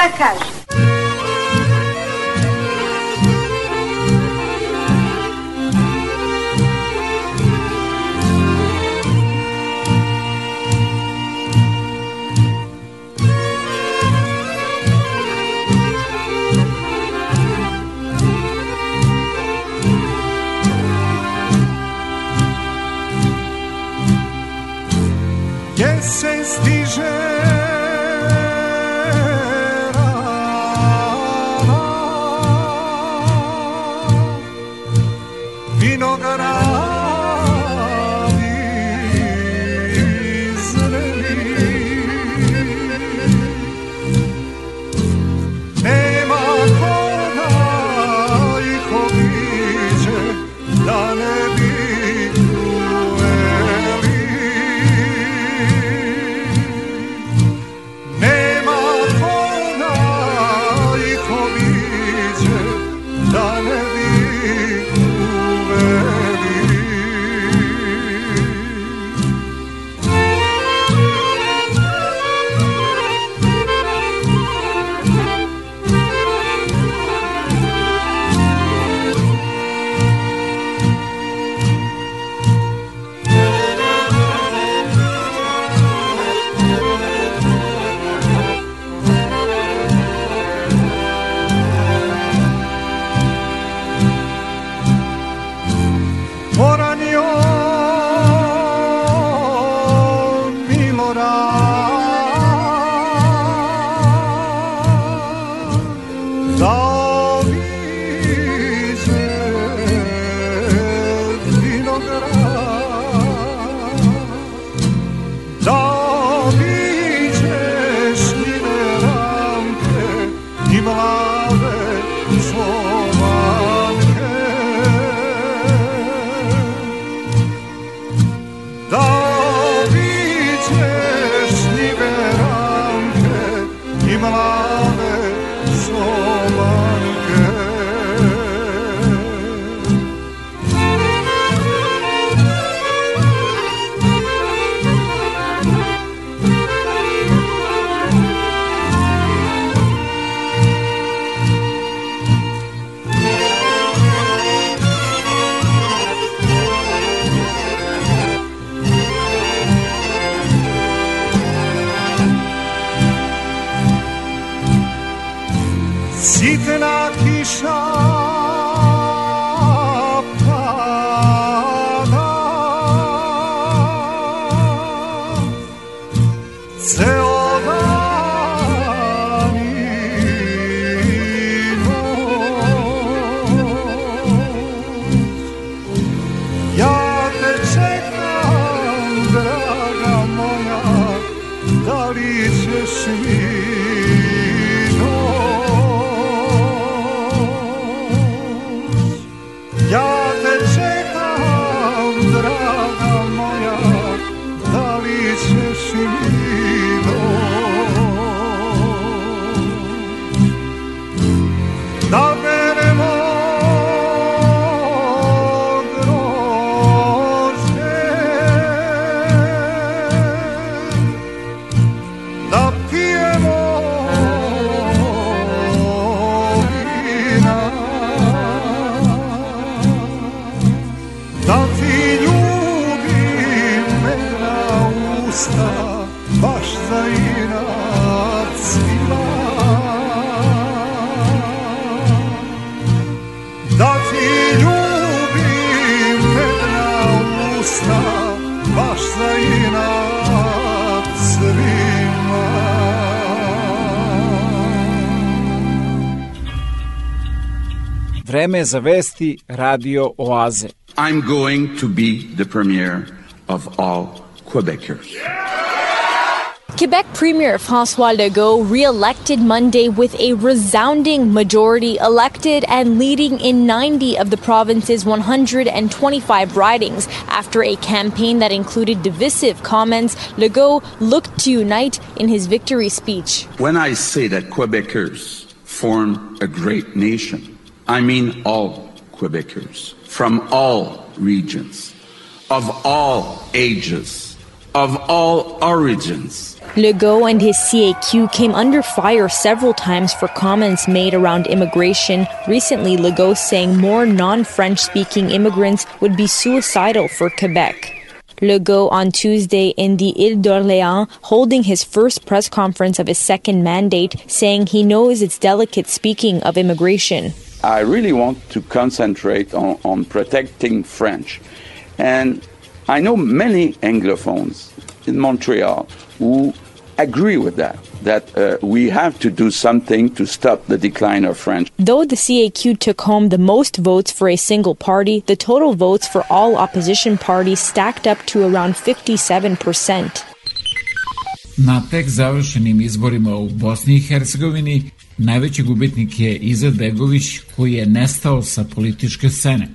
Pa šta kaže? Jesen Vreme je za vesti Radio Oaze. I'm going to be the premier of all Quebecers. Quebec Premier Francois Legault re-elected Monday with a resounding majority, elected and leading in 90 of the province's 125 ridings. After a campaign that included divisive comments, Legault looked to unite in his victory speech. When I say that Quebecers form a great nation, I mean all Quebecers from all regions, of all ages, of all origins. Legault and his CAQ came under fire several times for comments made around immigration. Recently, Legault saying more non French speaking immigrants would be suicidal for Quebec. Legault on Tuesday in the Ile d'Orléans, holding his first press conference of his second mandate, saying he knows it's delicate speaking of immigration. I really want to concentrate on, on protecting French. And I know many Anglophones in Montreal who agree with that, that uh, we have to do something to stop the decline of French. Though the CAQ took home the most votes for a single party, the total votes for all opposition parties stacked up to around 57%. Na tek završenim izborima u Bosni i Hercegovini najveći gubitnik je Izet Begović koji je nestao sa političke scene.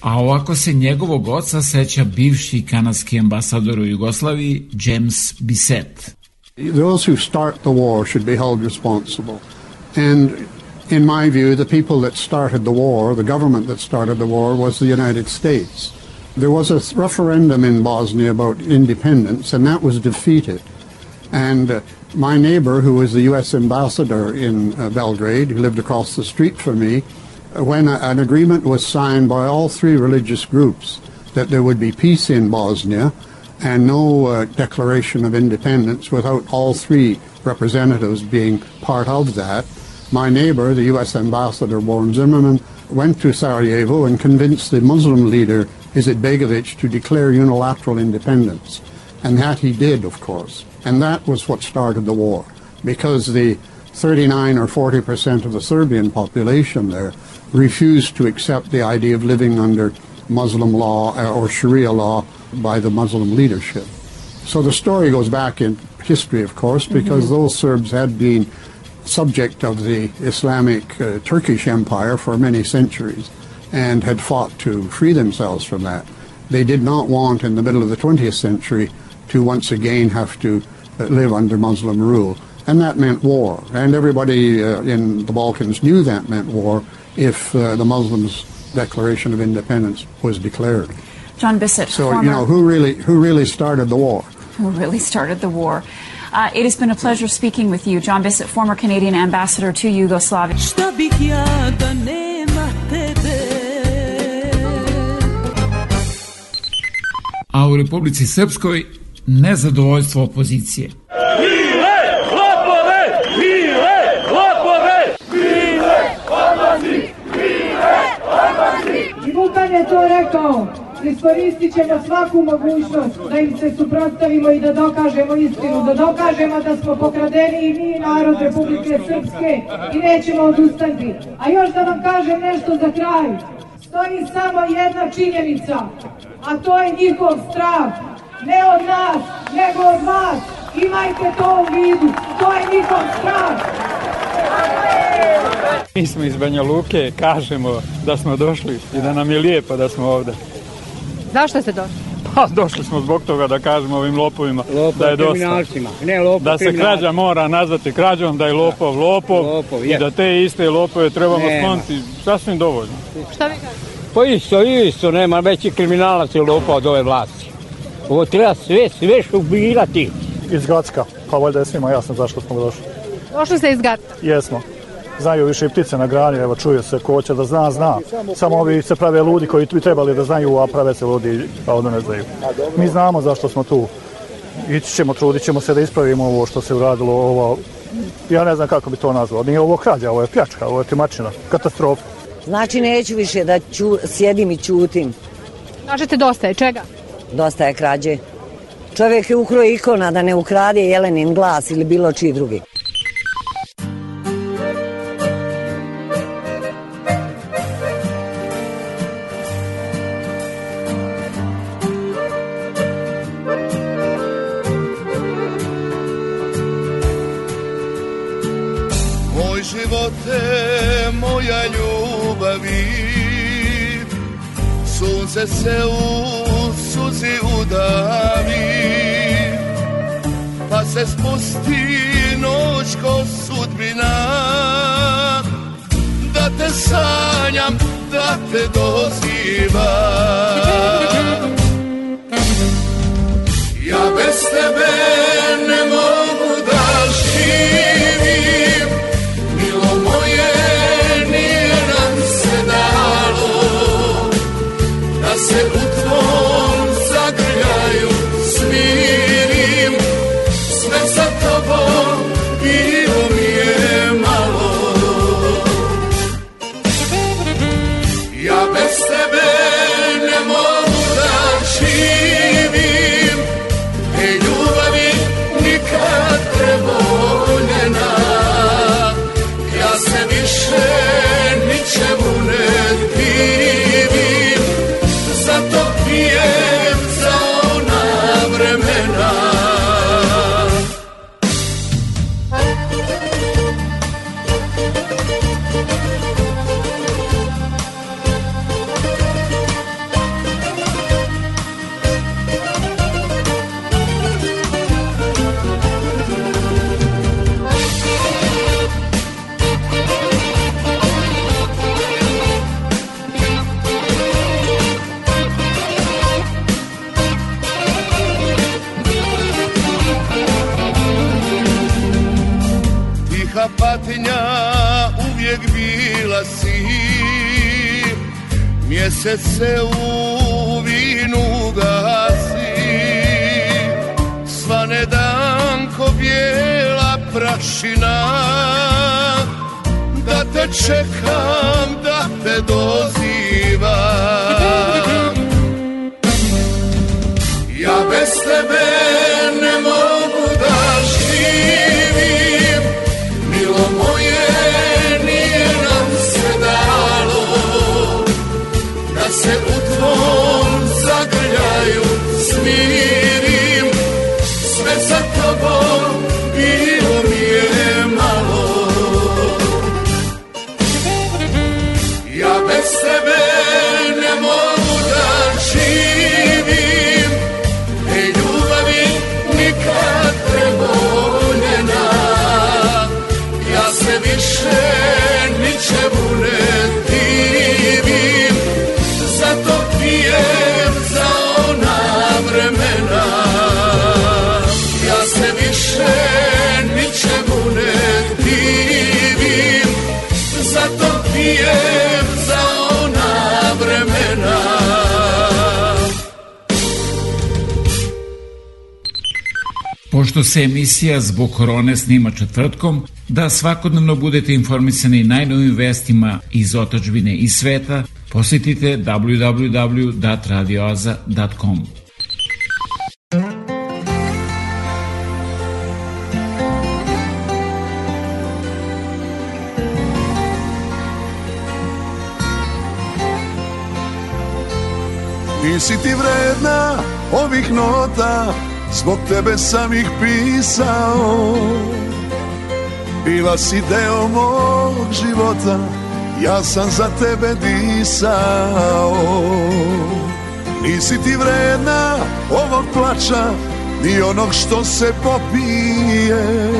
A ovako se njegovog oca seća bivši kanadski ambasador u Jugoslaviji James Bissett. Those who start the war should be held responsible. And in my view, the people that started the war, the government that started the war, was the United States. There was a referendum in Bosnia about independence, and that was defeated. And uh, my neighbor, who was the U.S. ambassador in uh, Belgrade, who lived across the street from me, when a, an agreement was signed by all three religious groups that there would be peace in Bosnia and no uh, declaration of independence without all three representatives being part of that, my neighbor, the U.S. ambassador Warren Zimmerman, went to Sarajevo and convinced the Muslim leader Izetbegovic to declare unilateral independence. And that he did, of course. And that was what started the war, because the 39 or 40 percent of the Serbian population there refused to accept the idea of living under Muslim law uh, or Sharia law by the Muslim leadership. So the story goes back in history, of course, because those Serbs had been subject of the Islamic uh, Turkish Empire for many centuries and had fought to free themselves from that. They did not want, in the middle of the 20th century, to once again have to uh, live under Muslim rule. And that meant war. And everybody uh, in the Balkans knew that meant war if uh, the Muslims' Declaration of Independence was declared. John Bissett, So, former, you know, who really, who really started the war? who really started the war. Uh, it has been a pleasure speaking with you, John Bissett, former Canadian ambassador to Yugoslavia. Šta bih ja da A u Republici Srpskoj nezadovoljstvo opozicije. Vile, lopove! Vile, lopove! Vile, odlazi! Vile, odlazi! I Vukan je to rekao. Iskoristit ćemo svaku mogućnost da im se suprotstavimo i da dokažemo istinu, da dokažemo da smo pokradeni i mi narod Republike Srpske i nećemo odustati. A još da vam kažem nešto za kraj. Stoji samo jedna činjenica, a to je njihov strah. Ne od nas, nego od vas. Imajte to u vidu. To je njihov strah. Mi smo iz Banja Luke, kažemo da smo došli i da nam je lijepo da smo ovde. Zašto ste došli? Pa došli smo zbog toga da kažemo ovim lopovima da je dosta. Ne, lopov, Da se krađa mora nazvati krađom, da je lopov lopov, Lopov, i je. da te iste lopove trebamo Nema. skloniti sasvim dovoljno. Šta vi kažete? Pa isto, isto, nema veći kriminalac i lopov od ove vlasti. Ovo treba sve, sve šubirati. Iz Gacka, pa valjda je svima jasno zašto smo došli. Došli ste iz Gata. Jesmo. Znaju više i ptice na grani, evo čuje se ko će da zna, zna. Samo ovi se prave ludi koji bi trebali da znaju, a prave se ludi, a onda ne znaju. Mi znamo zašto smo tu. Ići ćemo, trudit ćemo se da ispravimo ovo što se uradilo, ovo, ja ne znam kako bi to nazvao. Nije ovo krađa, ovo je pljačka, ovo je timačina, katastrofa. Znači neću više da ću, sjedim i čutim. Kažete dosta je, čega? Dosta je krađe. Čovjek je ukro ikona da ne ukrade Jelenin glas ili bilo čiji drugi. Moj živote, moja ljubavi Sunce se u sanjam, da te dozivam Mjesec se u vinu gasi. Svane dan ko bijela prašina. Da te čekam, da te dozivam. Ja bez tebe Pošto se emisija zbog korone snima četvrtkom, da svakodnevno budete informisani najnovim vestima iz otačbine i sveta, posjetite www.radioaza.com. Nisi ti vredna ovih nota Zbog tebe sam ih pisao. Bila si deo mog života Ja sam za tebe disao. Nisi ti vredna ovog plača Ni onog što se popije.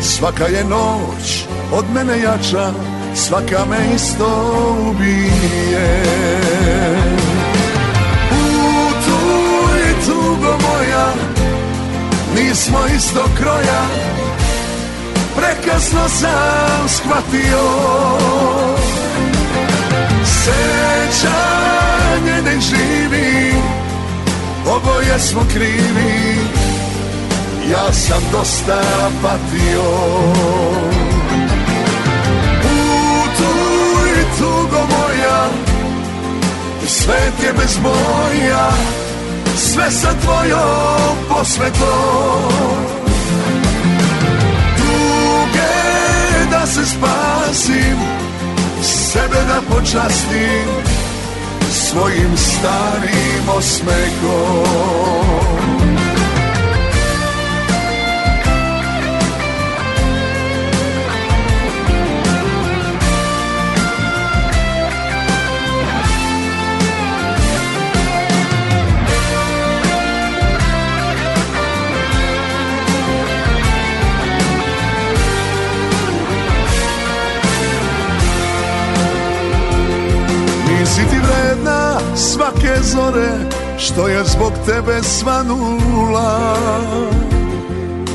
Svaka je noć od mene jača Svaka me isto ubije Nismo isto kroja. Prekasno sam shvatio. Sećanje ne živi Oboje smo krivi. Ja sam dosta patio. Putuj tugo moja Svet je bez boja Sve sa tvojom posvetom. Tuge da se spasim Sebe da počastim Svojim starim osmehom svake zore Što je zbog tebe svanula.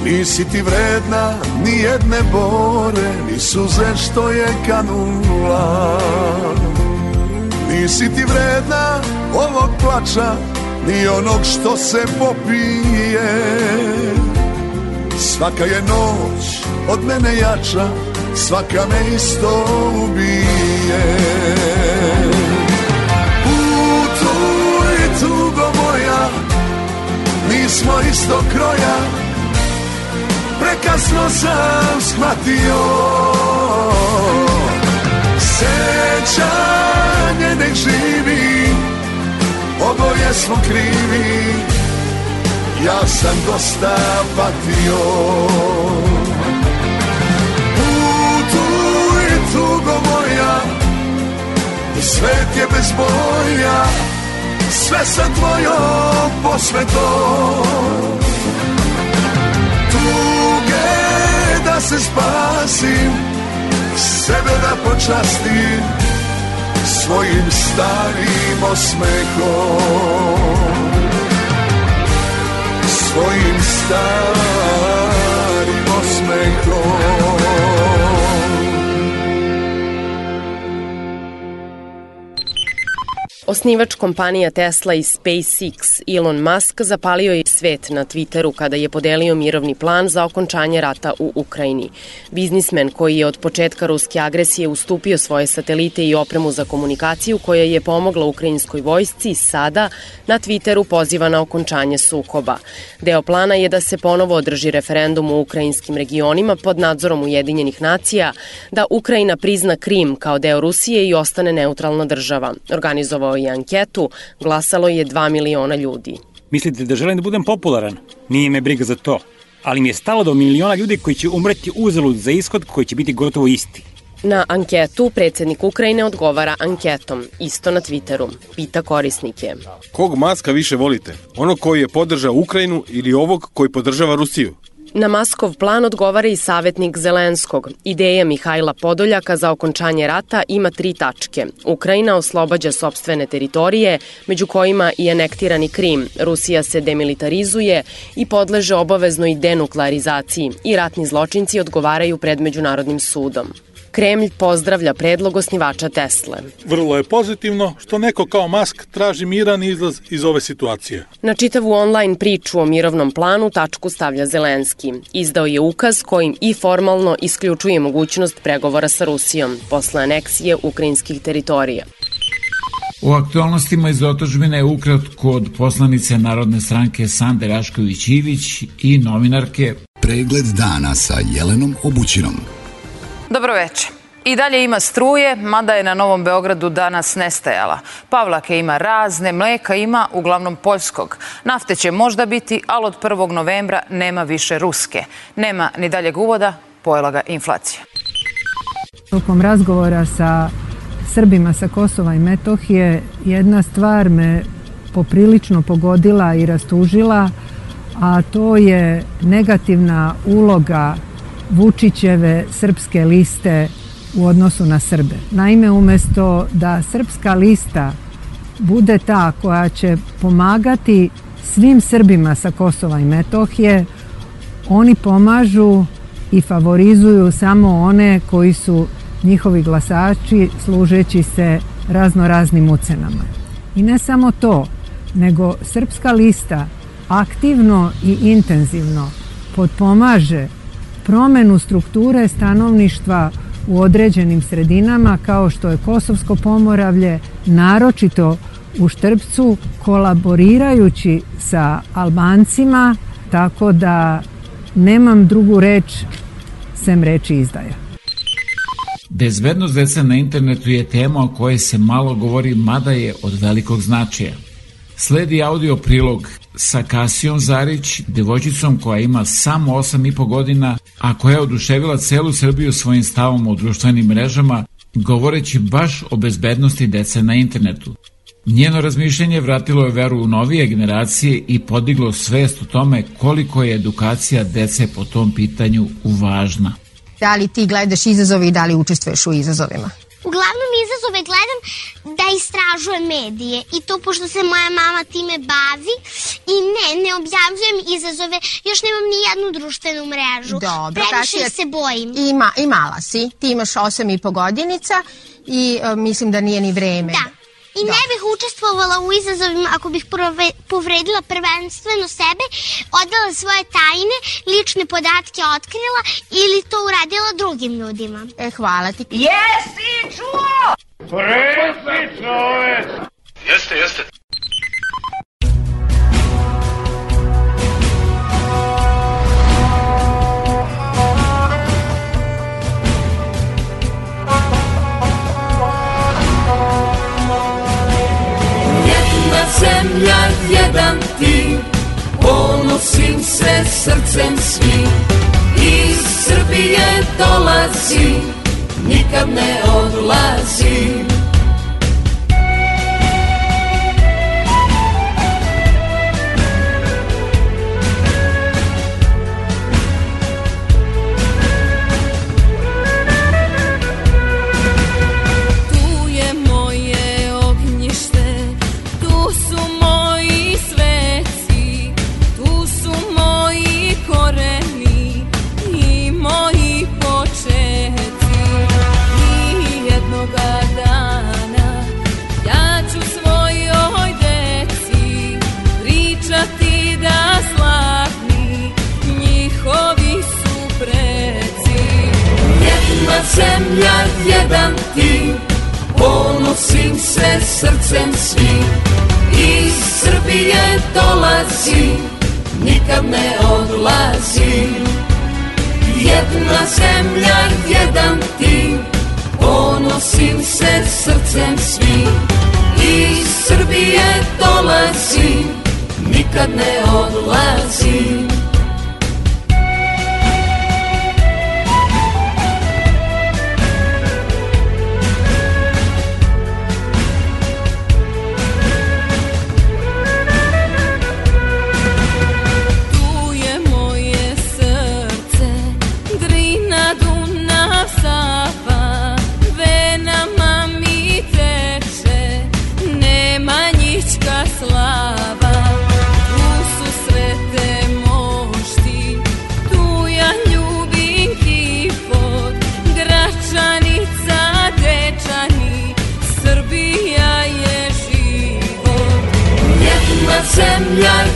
Nisi ti vredna ni jedne bore Ni suze što je kanula. Nisi ti vredna ovog plača Ni onog što se popije. Svaka je noć od mene jača Svaka me isto ubije Nismo isto kroja. Prekasno sam shvatio. Sećanje nek živi Oboje smo krivi. Ja sam dosta patio. Putuj tugo moja Svet je bez boja Sve sa tvojom posvetom. Tuge da se spasim Sebe da počastim Svojim starim osmehom. Svojim starim osmehom Osnivač kompanija Tesla i SpaceX Elon Musk zapalio je svet na Twitteru kada je podelio mirovni plan za okončanje rata u Ukrajini. Biznismen koji je od početka ruske agresije ustupio svoje satelite i opremu za komunikaciju koja je pomogla ukrajinskoj vojsci sada na Twitteru poziva na okončanje sukoba. Deo plana je da se ponovo održi referendum u ukrajinskim regionima pod nadzorom Ujedinjenih nacija, da Ukrajina prizna Krim kao deo Rusije i ostane neutralna država. Organizovao je anketu, glasalo je 2 miliona ljudi. Mislite da želim da budem popularan? Nije me briga za to. Ali mi je stalo do miliona ljudi koji će umreti uzalud za ishod koji će biti gotovo isti. Na anketu predsednik Ukrajine odgovara anketom, isto na Twitteru. Pita korisnike. Kog maska više volite? Onog koji je podržao Ukrajinu ili ovog koji podržava Rusiju? Na Maskov plan odgovara i savjetnik Zelenskog. Ideja Mihajla Podoljaka za okončanje rata ima tri tačke. Ukrajina oslobađa sobstvene teritorije, među kojima i anektirani Krim. Rusija se demilitarizuje i podleže obaveznoj denuklearizaciji i ratni zločinci odgovaraju pred Međunarodnim sudom. Kremlj pozdravlja predlog osnivača Tesle. Vrlo je pozitivno što neko kao Musk traži miran izlaz iz ove situacije. Na čitavu online priču o mirovnom planu tačku stavlja Zelenski. Izdao je ukaz kojim i formalno isključuje mogućnost pregovora sa Rusijom posle aneksije ukrajinskih teritorija. U aktualnostima iz otožbine ukratko od poslanice Narodne stranke Sande Rašković-Ivić i novinarke Pregled dana sa Jelenom Obućinom. Dobro večer. I dalje ima struje, mada je na Novom Beogradu danas nestajala. Pavlake ima razne, mleka ima uglavnom poljskog. Nafte će možda biti, ali od 1. novembra nema više ruske. Nema ni daljeg uvoda, pojela ga inflacija. Tokom razgovora sa Srbima sa Kosova i Metohije jedna stvar me poprilično pogodila i rastužila, a to je negativna uloga Vučićeve srpske liste u odnosu na Srbe. Naime, umesto da srpska lista bude ta koja će pomagati svim Srbima sa Kosova i Metohije, oni pomažu i favorizuju samo one koji su njihovi glasači služeći se razno raznim ucenama. I ne samo to, nego Srpska lista aktivno i intenzivno podpomaže promenu strukture stanovništva u određenim sredinama kao što je Kosovsko pomoravlje, naročito u Štrpcu, kolaborirajući sa Albancima, tako da nemam drugu reč sem reči izdaja. Bezbednost dece na internetu je tema o kojoj se malo govori, mada je od velikog značaja. Sledi audio prilog sa Kasijom Zarić, devojčicom koja ima samo 8,5 godina, a koja je oduševila celu Srbiju svojim stavom u društvenim mrežama, govoreći baš o bezbednosti dece na internetu. Njeno razmišljanje vratilo je veru u novije generacije i podiglo svest o tome koliko je edukacija dece po tom pitanju važna. Da li ti gledaš izazove i da li učestvuješ u izazovima? Uglavnom izazove gledam da istražujem medije i to pošto se moja mama time bavi i ne, ne objavljujem izazove, još nemam ni jednu društvenu mrežu. Dobro, Previše Kašija, se bojim. Ima, I mala si, ti imaš osam i po godinica i uh, mislim da nije ni vreme. Da. I ne bih učestvovala u izazovima ako bih prove, povredila prvenstveno sebe, odala svoje tajne, lične podatke otkrila ili to uradila drugim ljudima. E, hvala ti. Jesi čuo? Presi čovek! Jeste, jeste. Zemlja, jedan tim Ponosim se srcem svim. Iz Srbije dolazi Nikad ne odlazi Zemlja, jedan tim, ponosim se srcem svim. Iz Srbije dolazi, nikad ne odlazi. Jedna zemlja, jedan tim, ponosim se srcem svim. Iz Srbije dolazi, nikad ne odlazi.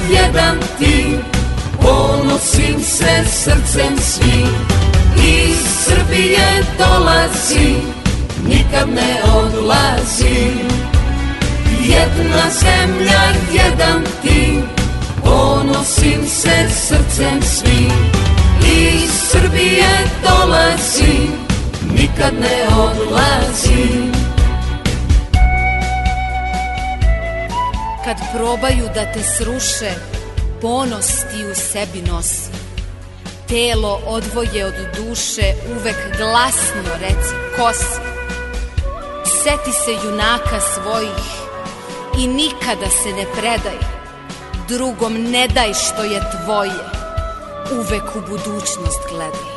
Jedan ti Ponosim se srcem svim. Iz Srbije dolazi Nikad ne odlazi. Jedna zemlja, jedan ti Ponosim se srcem svim. Iz Srbije dolazi Nikad ne odlazi Kad probaju da te sruše, ponos ti u sebi nosi. Telo odvoje od duše, uvek glasno reci ko si. Seti se junaka svojih i nikada se ne predaj. Drugom ne daj što je tvoje, uvek u budućnost gledaj.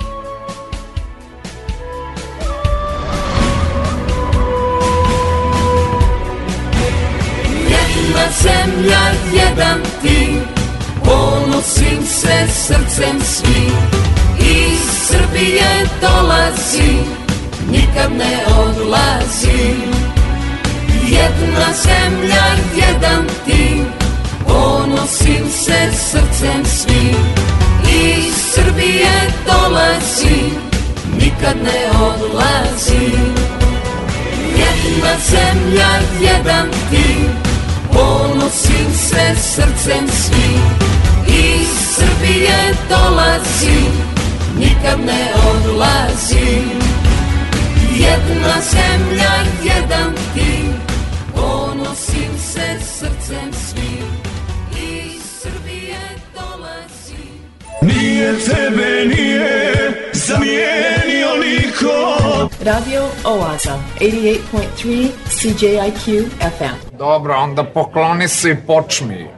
Jedna zemlja, jedan ti Ponosim se srcem svim. Iz Srbije dolazi Nikad ne odlazi. Jedna zemlja, jedan ti Ponosim se srcem svim. Iz Srbije dolazi Nikad ne odlazi. Jedna zemlja, jedan ti Ponosim se srcem svim. Iz Srbije dolazi Nikad ne odlazi Jedna zemlja, jedan ti Ponosim se srcem svim Nije tebe, nije zamijenio niko Radio Oaza, 88.3 CJIQ FM. Dobro, onda pokloni se i počmi.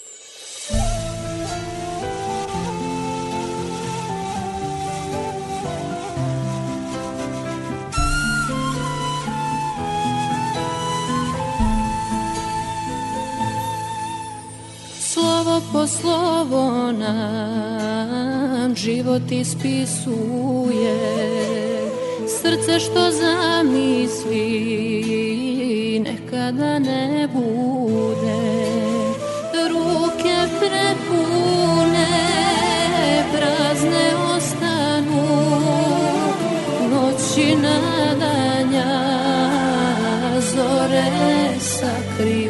slovo nam život ispisuje. Srce što zamisli nekada ne bude. Ruke prepune prazne ostanu. Noći nadanja zore sakriju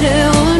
till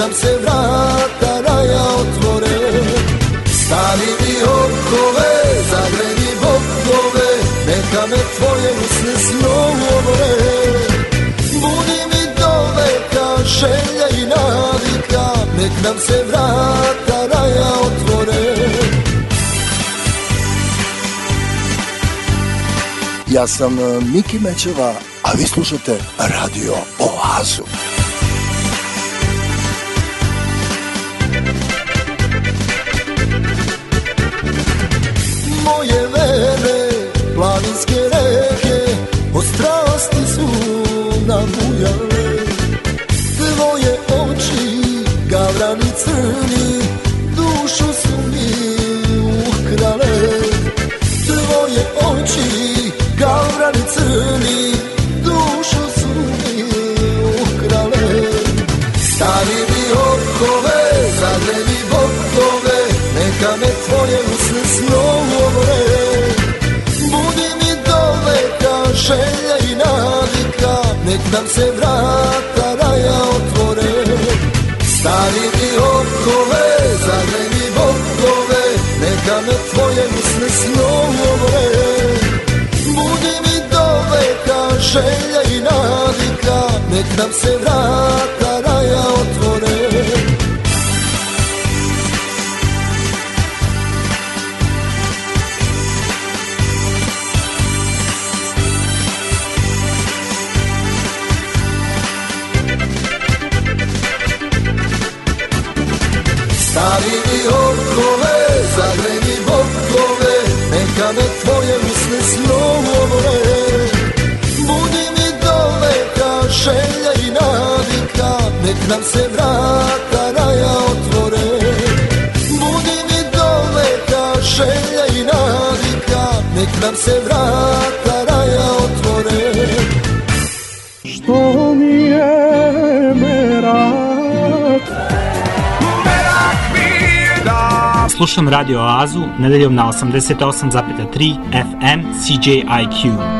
Nam se vrata raja otvore Stavi mi okove, zagreni bokove Neka me tvoje usne snovore Budi mi dole ta želja i navika Nek nam se vrata raja otvore Ja sam e, Miki Mećeva, a vi slušate Radio Oazu. Planinske reke, od strasti su nabujale. Tvoje oči, gavrani crni, nam se vrata raja otvore. Stavi mi okove, zagreni bokove, neka me tvoje usne snovore. Budi mi dole ka želja i navika, nek nam se vrata nam se vrata raja otvore. Budi mi dole ka želja i navika, nek nam se vrata raja otvore Što mi je merak Slušam Radio Oazu nedeljom na 88,3 FM CJIQ.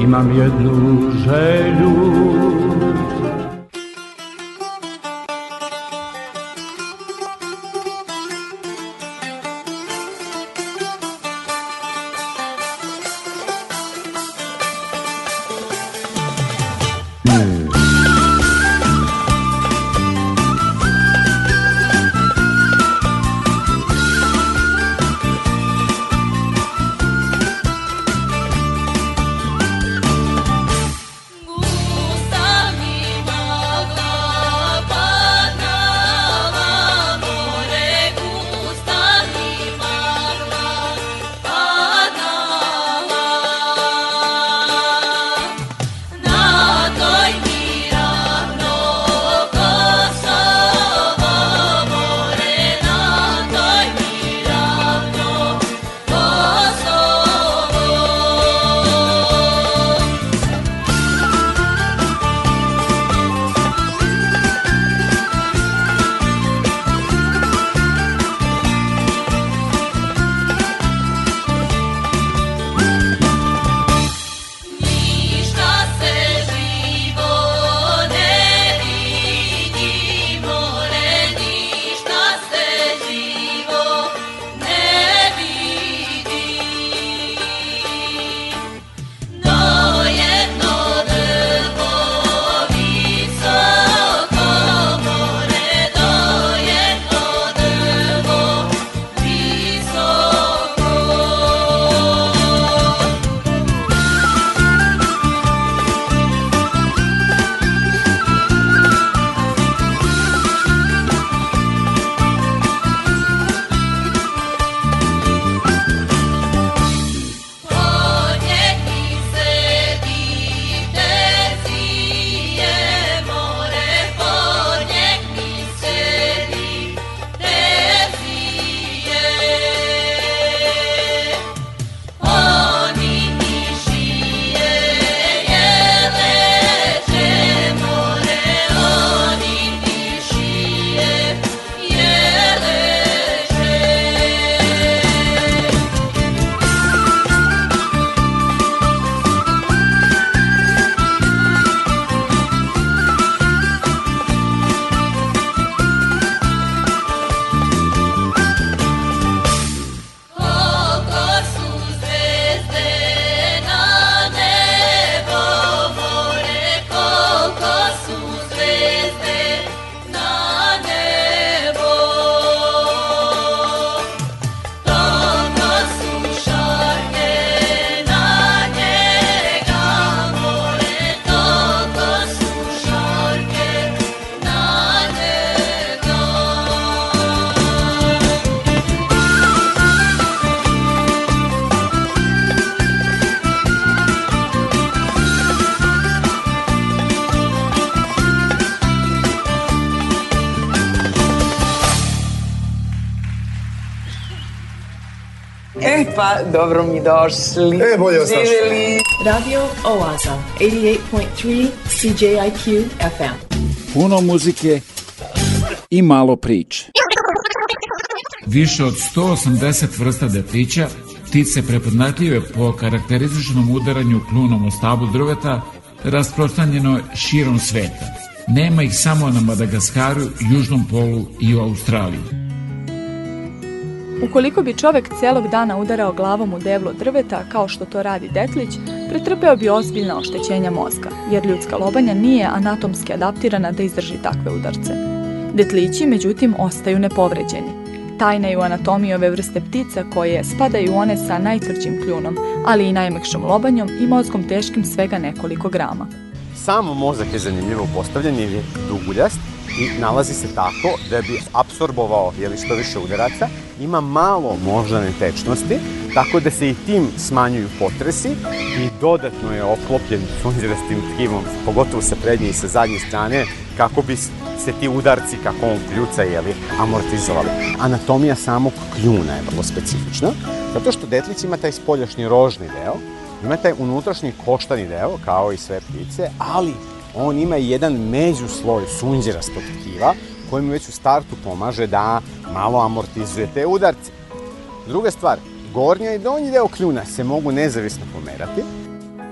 Imam jednu želju dobro mi došli. E, bolje vas našli. Živjeli. Radio Oaza, 88.3 CJIQ FM. Puno muzike i malo priče. Više od 180 vrsta detlića, ptice prepoznatljive po karakterističnom udaranju klunom o stablu drveta, rasprostranjeno širom sveta. Nema ih samo na Madagaskaru, Južnom polu i u Australiji. Ukoliko bi čovek celog dana udarao glavom u deblo drveta, kao što to radi detlić, pretrpeo bi ozbiljna oštećenja mozga, jer ljudska lobanja nije anatomski adaptirana da izdrži takve udarce. Detlići, međutim, ostaju nepovređeni. Tajna je u anatomiji ove vrste ptica koje spadaju u one sa najtvrđim kljunom, ali i najmekšom lobanjom i mozgom teškim svega nekoliko grama. Sam mozak je zanimljivo postavljen jer je duguljast i nalazi se tako da bi apsorbovao jeli, što više udaraca, ima malo moždane tečnosti, tako da se i tim smanjuju potresi i dodatno je oklopljen sunđerastim tkivom, pogotovo sa prednje i sa zadnje strane, kako bi se ti udarci, kako on kljuca, jeli, amortizovali. Anatomija samog kljuna je vrlo specifična, zato što detlić ima taj spoljašnji rožni deo, ima taj unutrašnji koštani deo, kao i sve ptice, ali on ima i jedan međusloj sunđerastog tkiva, koji mu već u startu pomaže da malo amortizuje te udarce. Druga stvar, gornja i donji deo kljuna se mogu nezavisno pomerati,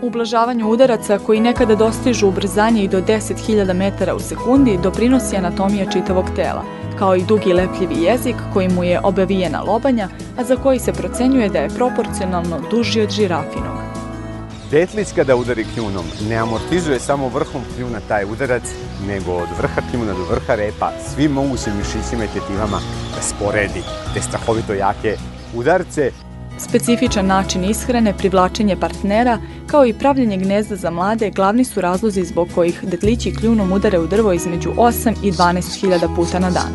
Ublažavanju udaraca koji nekada dostižu ubrzanje i do 10.000 metara u sekundi doprinosi anatomija čitavog tela, kao i dugi lepljivi jezik koji mu je obavijena lobanja, a za koji se procenjuje da je proporcionalno duži od žirafinog. Detlić kada udari kljunom ne amortizuje samo vrhom kljuna taj udarac, nego od vrha kljuna do vrha repa svim mogućim mišićima i tetivama da sporedi te strahovito jake udarce. Specifičan način ishrane, privlačenje partnera, kao i pravljenje gnezda za mlade glavni su razlozi zbog kojih detlići kljunom udare u drvo između 8 i 12 hiljada puta na dan.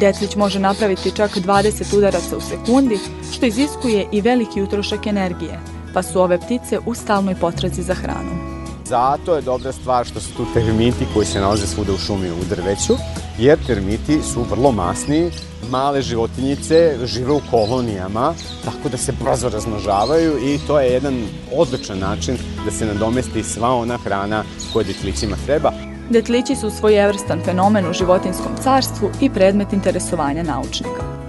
Detlić može napraviti čak 20 udaraca u sekundi, što iziskuje i veliki utrošak energije, pa su ove ptice u stalnoj potrazi za hranom. Zato je dobra stvar što su tu termiti koji se nalaze svuda u šumi u drveću, jer termiti su vrlo masni, male životinjice žive u kolonijama, tako da se brzo razmnožavaju i to je jedan odličan način da se nadomesti sva ona hrana koja detlićima treba. Detlići su svojevrstan fenomen u životinskom carstvu i predmet interesovanja naučnika.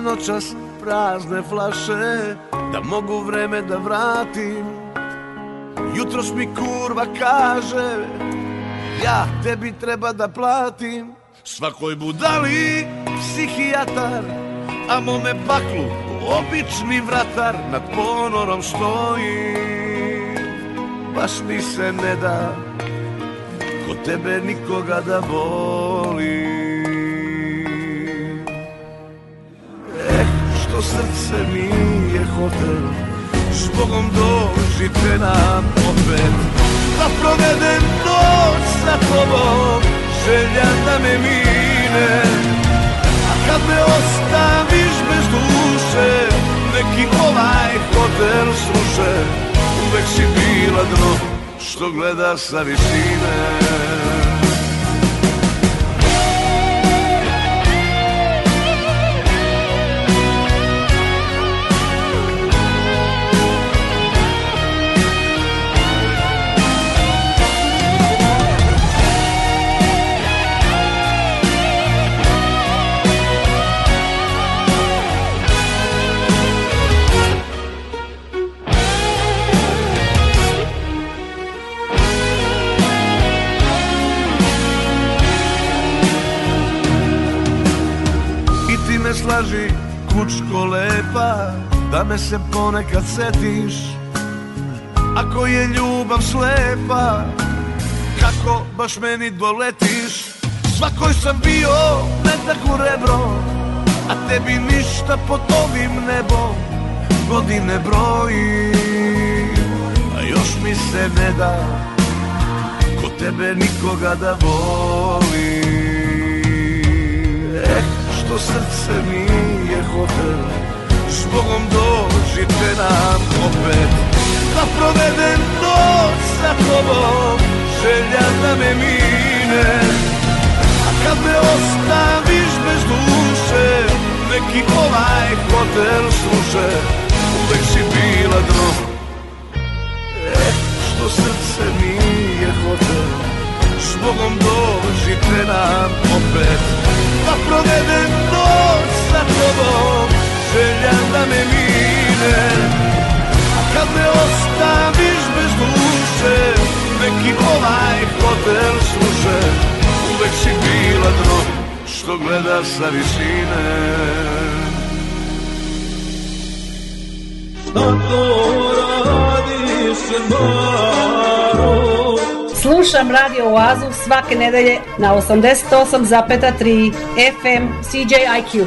Noćas prazne flaše Da mogu vreme da vratim. Jutros mi kurva kaže Ja tebi treba da platim. Svakoj budali psihijatar A mome baklu obični vratar Nad ponorom stoji. Baš mi se ne da Ko tebe nikoga da voli srce nije hotel. Zbogom dođite nam opet. Da provedem noć sa tobom Želja da me mine. A kad me ostaviš bez duše Neki ovaj hotel sruše. Uvek si bila dno Što gleda sa visine lepa Da me se ponekad setiš Ako je ljubav slepa Kako baš meni doletiš? Svakoj sam bio metak u rebro A tebi ništa pod ovim nebom Godine broji. A još mi se ne da Ko tebe nikoga da voli. Eh, što srce nije hotel Zbogom dođite nam opet Da provedem noć sa tobom Želja da me mine. A kad me ostaviš bez duše Neki ovaj hotel sluše Uvek si bila dno. Eh, što srce nije hotel Zbogom dođite nam opet Da provedem noć sa tobom Želja da me mine A kad me ostaviš bez duše Neki ovaj hotel sluše Uvek si bila dno Što gleda sa visine Šta to radiš, Maro? Slušam Radio Oazu svake nedelje na 88,3 FM CJIQ.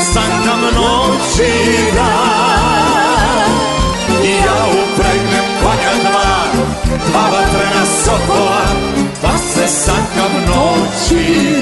sankam noć i dan Ja upregnem konja dva Dva vatrena sokola Pa se sankam noć i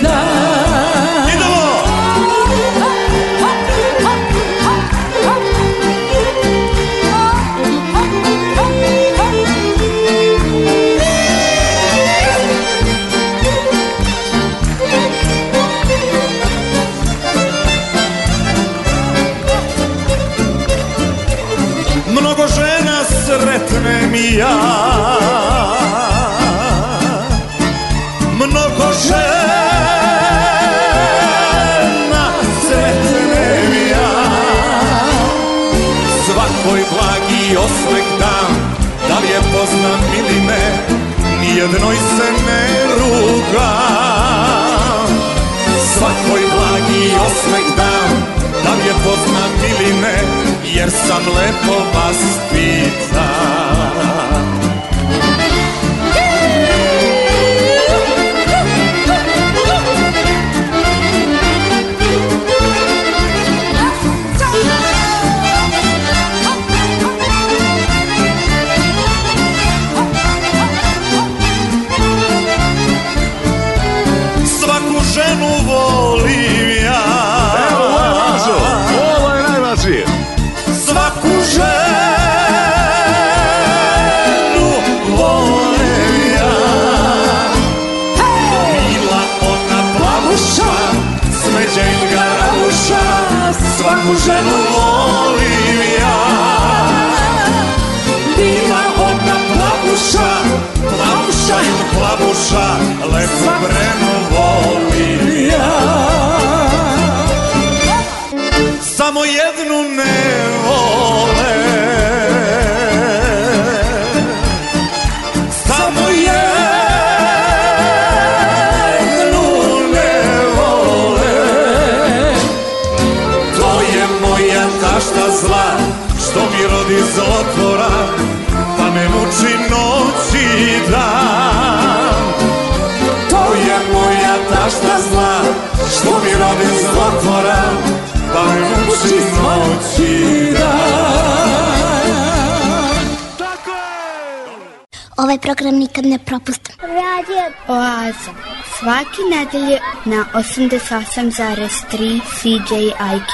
nedelje na 88,3 CJIQ.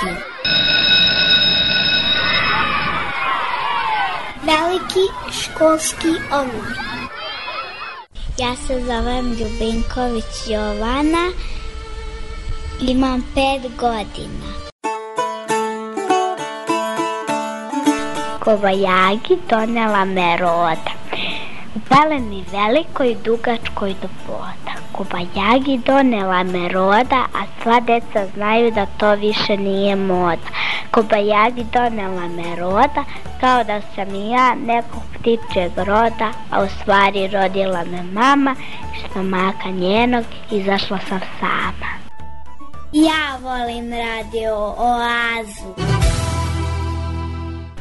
Veliki školski omor. Ja se zovem Ljubinković Jovana. Imam pet godina. Kobajagi donela me roda. U peleni velikoj dugačkoj do. Kobajagi donela me roda, a sva deca znaju da to više nije moda. Kobajagi donela me roda, kao da sam i ja nekog ptičjeg roda, a u stvari rodila me mama, iz stomaka njenog izašla sam sama. Ja volim radio Oazu.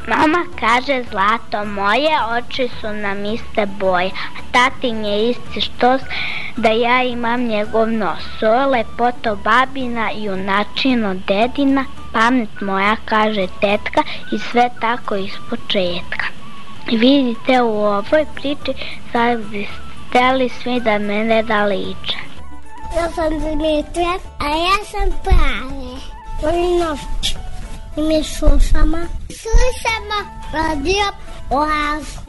Mama kaže zlato moje, oči su nam iste boje, a tatin je isti štos da ja imam njegov nos. Je lepoto babina, junačino dedina, pamet moja kaže tetka i sve tako iz početka. Vidite u ovoj priči sad bi hteli svi da mene da liče. Ja sam Dimitra, a ja sam Prave. Volim novče. I mi slušamo. Slušamo radio Oazu.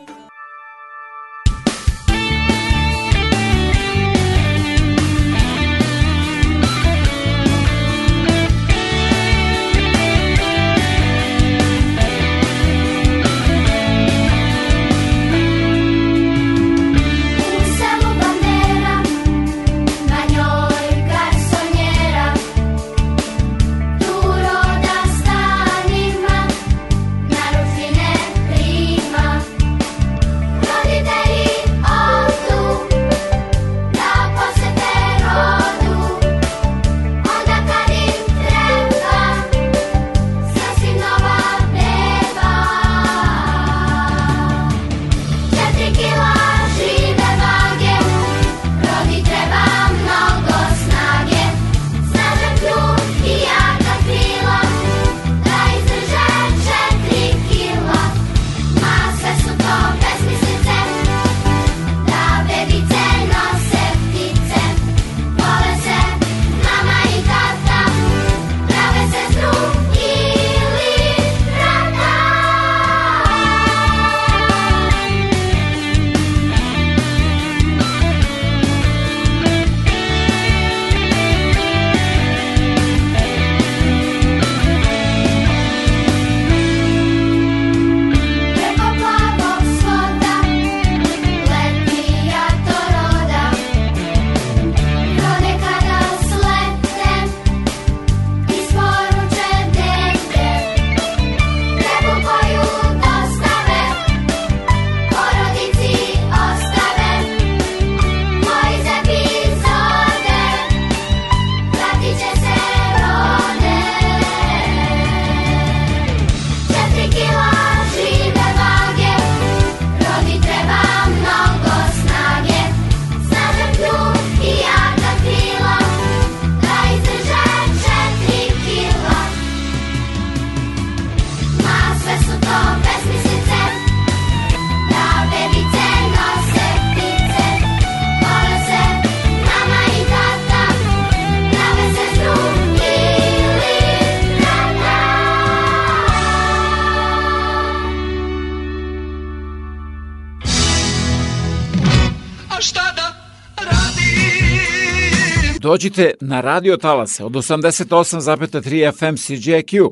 Dođite na radio talase od 88,3 FM CJQ.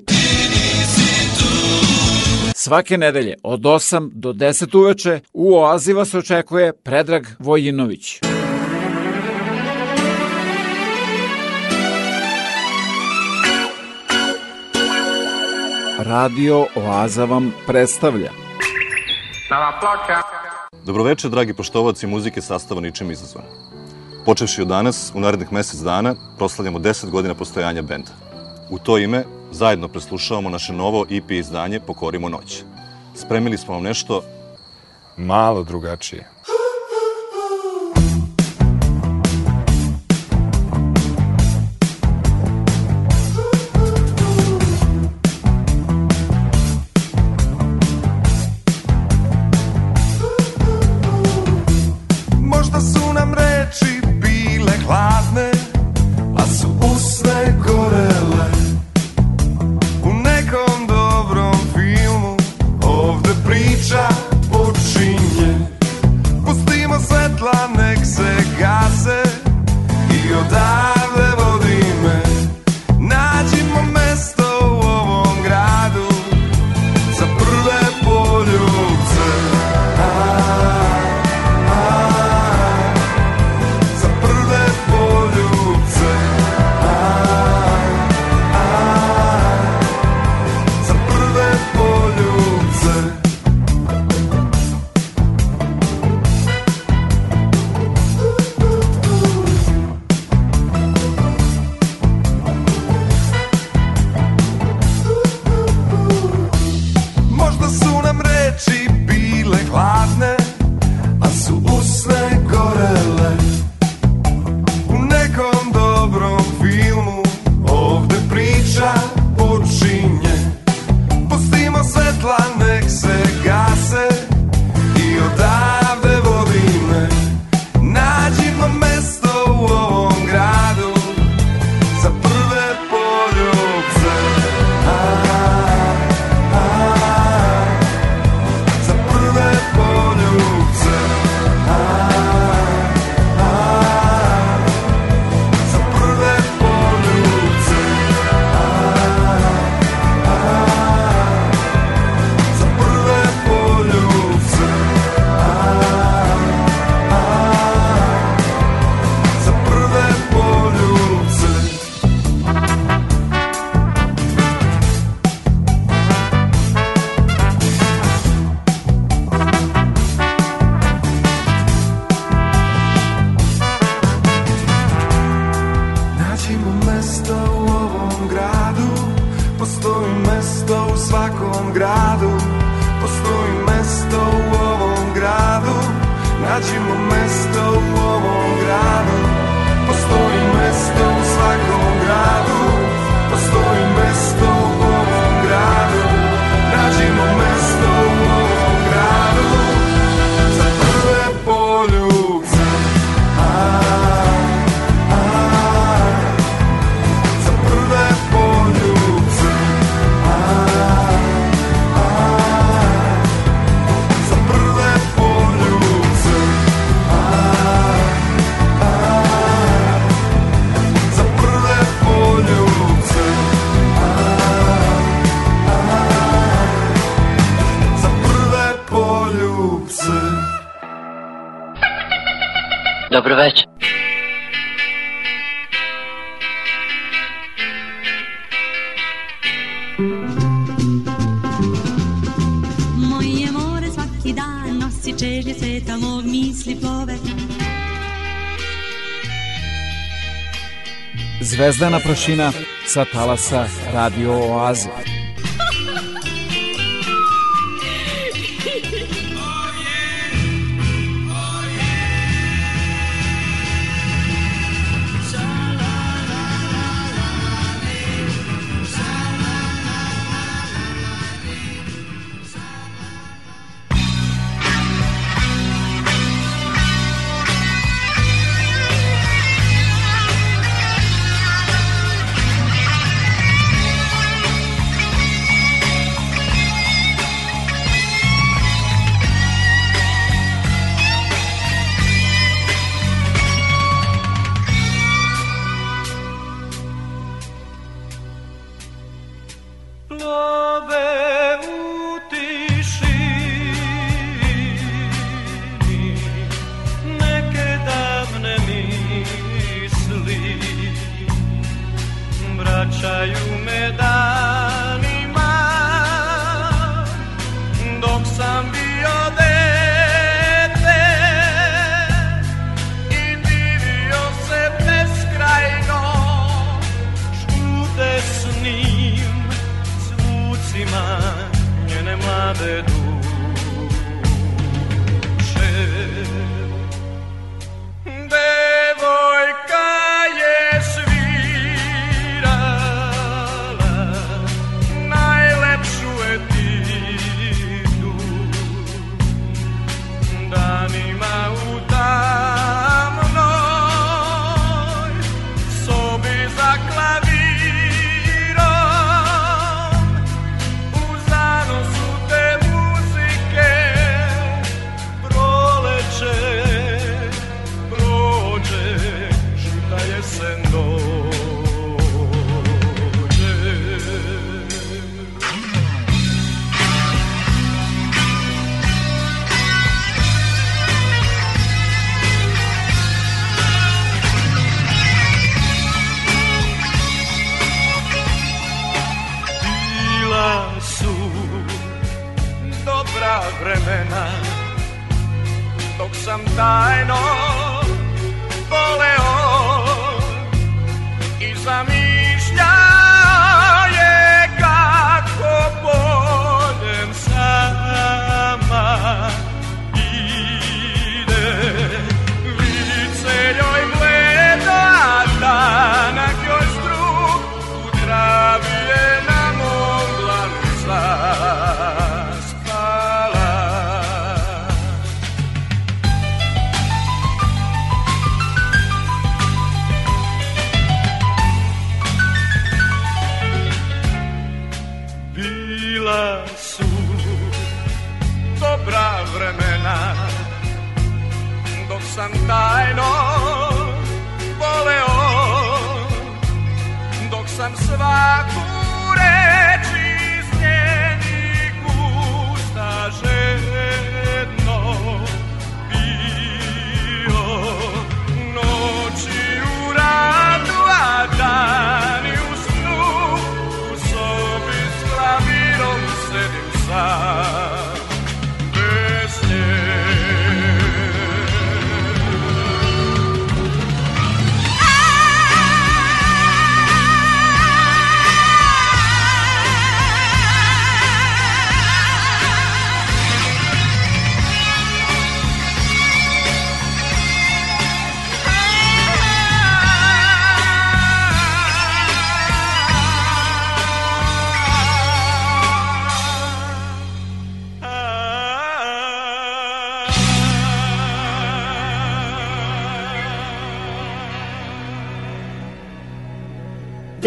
Svake nedelje od 8 do 10 uveče u Oazi vas očekuje Predrag Vojinović. Radio Oaza vam predstavlja ploča. Dobroveče, dragi poštovaci muzike sastava ničim izazvana. Počevši od danas, u narednih mesec dana, proslavljamo 10 godina postojanja benda. U to ime, zajedno preslušavamo naše novo EP izdanje Pokorimo noć. Spremili smo vam nešto malo drugačije. Zvezdana prašina sa talasa Radio Oaze.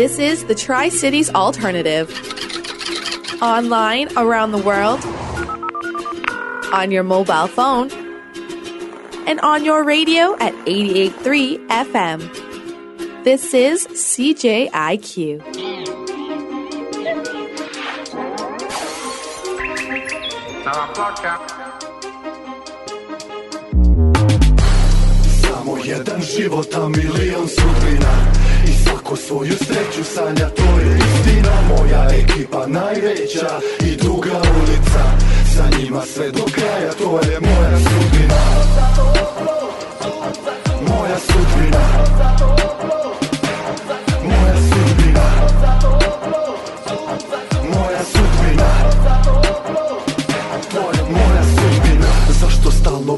This is the Tri Cities Alternative. Online around the world, on your mobile phone, and on your radio at 88.3 FM. This is CJIQ. Samo jedan život, a milion sudbina I svako svoju sreću sanja, to je istina. Moja ekipa najveća i druga ulica. Sa njima sve do kraja, to je moja sudbina. Moja sudbina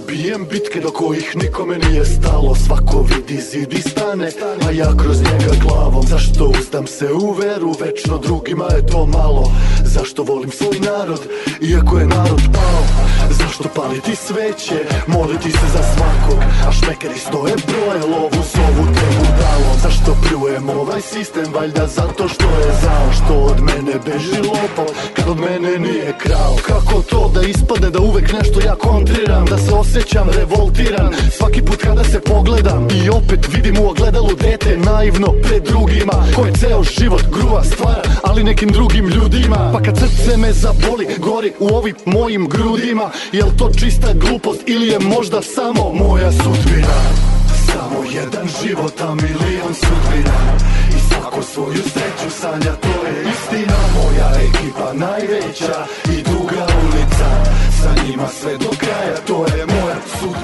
bijem bitke do kojih nikome nije stalo. Svako vidi zid i stane, a ja kroz njega glavom. Zašto uzdam se u veru, večno drugima je to malo. Zašto volim svoj narod, iako je narod pao? Zašto paliti sveće, moliti se za svakog? A šmekeri stoje broje, lovu zovu te budalo. Zašto pljujem ovaj sistem, valjda zato što je zao. Što od mene beži lopov, kad od mene nije krao. Kako to da ispadne da uvek nešto ja kontriram Da se osjećam revoltiran. Svaki put kada se pogledam I opet vidim u ogledalu dete Naivno pred drugima Koje ceo život gruva stvara Ali nekim drugim ljudima. Pa kad srce me zaboli Gori u ovim mojim grudima. Jel to čista glupost Ili je možda samo moja sudbina? Samo jedan život, a milion sudbina. I svako svoju sreću sanja To je istina. Moja ekipa najveća I duga ulica. Sa njima sve do kraja To je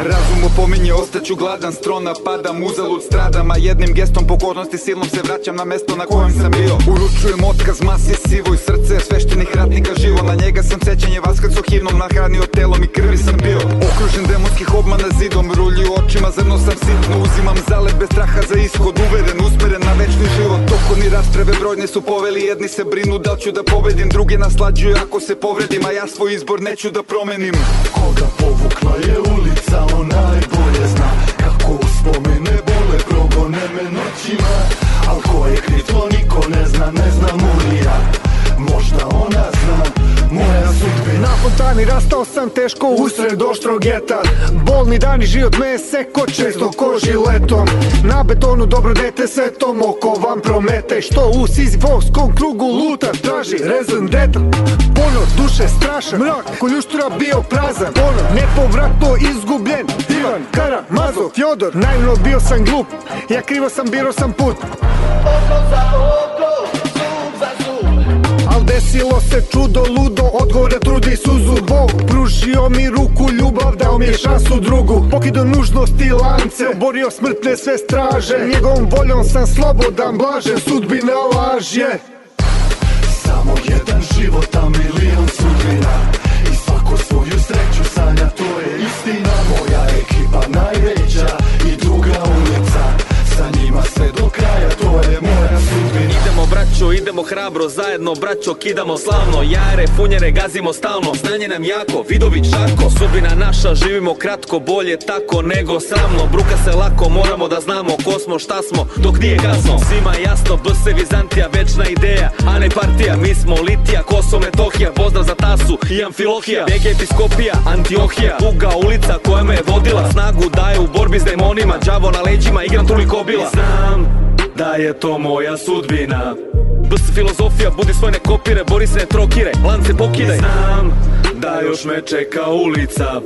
Razum opominje, ostaću gladan, strona padam, uzalud stradam A jednim gestom pokornosti silnom se vraćam na mesto na kojem sam bio. Uručujem otkaz masi sivo i srce sveštenih ratnika živo Na njega sam sećanje vaskad su himnom nahranio telom i krvi sam bio. Okružen demonskih obmana zidom, rulji očima, zrno sam sitno Uzimam zalet bez straha za ishod, uveren, usmeren na večni život. Tokoni rasprave brojne su poveli, jedni se brinu da ću da pobedim Drugi naslađuju ako se povredim, a ja svoj izbor neću da promenim. Koga povukla je ulica, on najbolje zna. Kako uspomene bole, progone me noćima Al ko je kriv, to niko ne zna, ne znam ni Na fontani rastao sam teško usred oštrog geta Bolni dani život me seko često ko žiletom Na betonu dobro dete setom oko vam promete. Što u sizifovskom krugu luta traži rezan deta. Ponor duše strašan, mrak koljuštura bio prazan. Ponor nepovratno izgubljen Ivan Karamazov, Fjodor. Naivno bio sam glup, ja krivo sam biro sam put. Oko za oko, desilo se čudo ludo, odgovore trudi suzu. Bog pružio mi ruku, ljubav dao mi je šansu drugu. Pokido nužnosti lance, borio smrtne sve straže. Njegovom voljom sam slobodan, blažen, sudbina laž je Samo jedan život, a milion sudbina. I svako svoju sreću sanja, to je istina. Moja ekipa najveća braćo, idemo hrabro, zajedno braćo kidamo slavno. Jare, funjere gazimo stalno, znanje nam jako, Vidović Šako Sudbina naša, živimo kratko, bolje tako nego sramno. Bruka se lako, moramo da znamo ko smo, šta smo, dok nije kasno. Svima jasno, BS Vizantija, večna ideja, a ne partija. Mi smo Litija, Kosovo, Metohija, pozdrav za Tasu i Amfilohija. BG Episkopija, Antiohija, Duga ulica koja me je vodila. Snagu daje u borbi s demonima, đavo na leđima, igram toliko bila Znam da je to moja sudbina. BS filozofija, budi svoj ne kopire, bori se ne trokire, lance pokidaj. Znam da još me čeka ulica.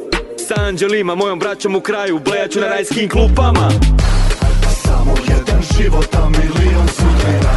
Sa anđelima, mojom braćom u kraju, blejaću na rajskim klupama. Samo jedan život, a milion sudbina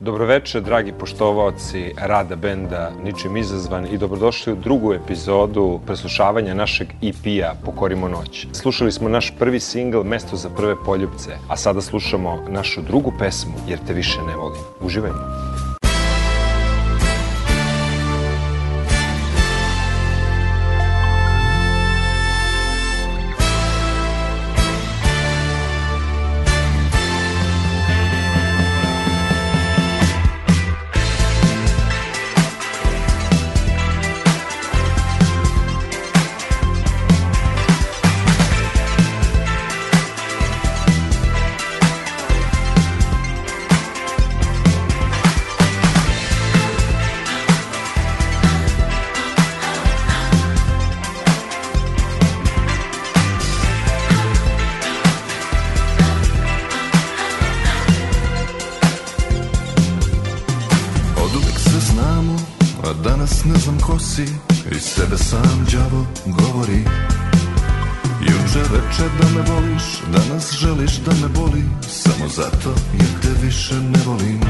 Dobroveče, dragi poštovaoci rada benda Ničim izazvan i dobrodošli u drugu epizodu preslušavanja našeg EP-a Pokorimo noć. Slušali smo naš prvi singl Mesto za prve poljubce, a sada slušamo našu drugu pesmu Jer te više ne volim. Uživajmo! Danas ne znam ko si. I sebe sam đavo govori. Juče reče da me voliš, danas želiš da me boli. Samo zato jer te više ne volim.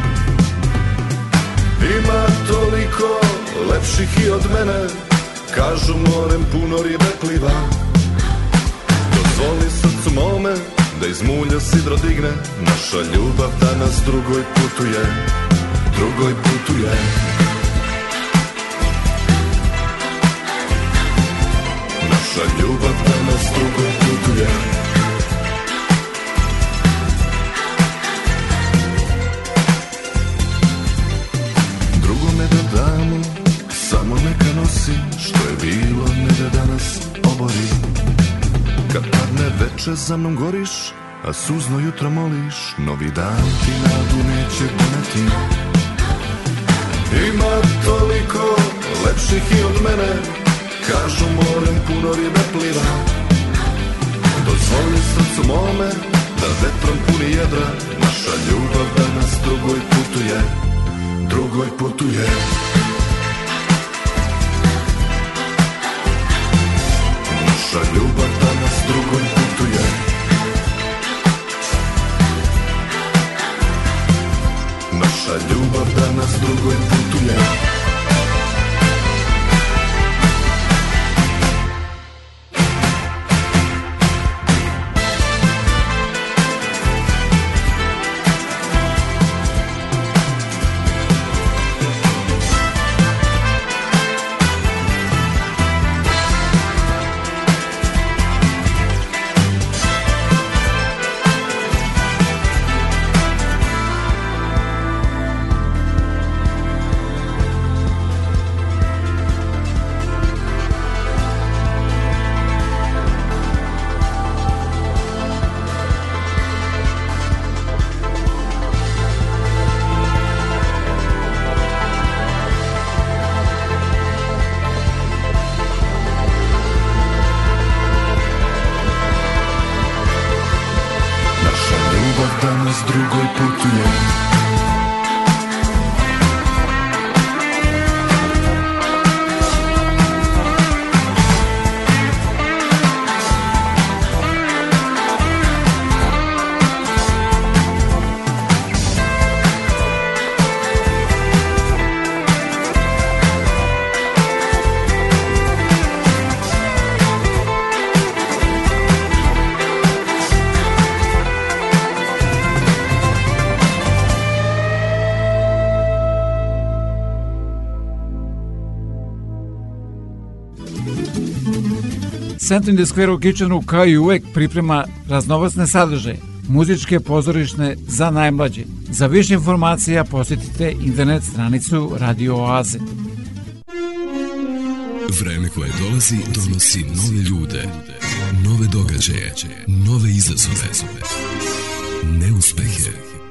Ima toliko lepših i od mene. Kažu morem puno ribe pliva. Dozvoli srcu mome da iz mulja sidro digne. Naša ljubav danas drugoj putuje Drugoj putuje Naša ljubav danas drugoj putuje Drugome da damo Samo neka nosi Što je bilo ne da danas obori. Kad padne veče za mnom goriš A suzno jutro moliš. Novi dan ti nadu neće doneti Ima toliko lepših i od mene Kažu morem puno ribe pliva. Dozvoli srcu mome Da vetrom puni jedra. Naša ljubav danas drugoj putuje Drugoj putuje. Naša ljubav danas drugoj putuje. Naša ljubav danas drugoj putuje Center in the Square u Kitchenu kao i uvek priprema raznovacne sadržaje, muzičke pozorišne za najmlađe. Za više informacija posjetite internet stranicu Radio Oaze. Vreme koje dolazi donosi nove ljude, nove događaje, nove izazove, neuspehe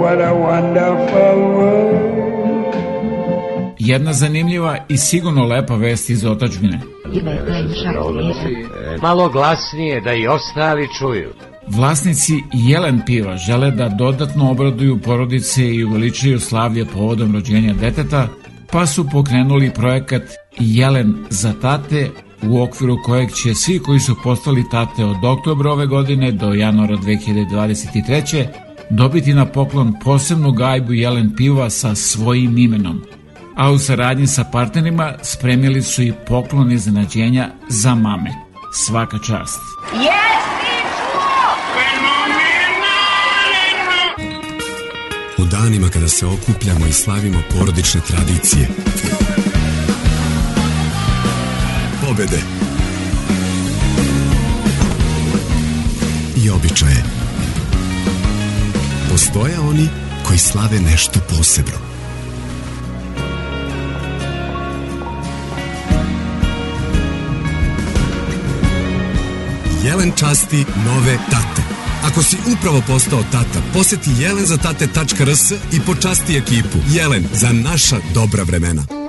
What a wonderful world. Jedna zanimljiva i sigurno lepa vest iz otačbine. Malo glasnije da i ostali čuju. Vlasnici Jelen piva žele da dodatno obraduju porodice i uveličaju slavlje povodom rođenja deteta, pa su pokrenuli projekat Jelen za tate u okviru kojeg će svi koji su postali tate od oktobra ove godine do januara 2023 dobiti na poklon posebnu gajbu jelen piva sa svojim imenom. A u saradnji sa partnerima spremili su i poklon iznenađenja za mame. Svaka čast. U danima kada se okupljamo i slavimo porodične tradicije. Pobede. I običaje. Postoje oni koji slave nešto posebno. Jelen časti nove tate. Ako si upravo postao tata, poseti jelenzatate.rs i počasti ekipu. Jelen za naša dobra vremena.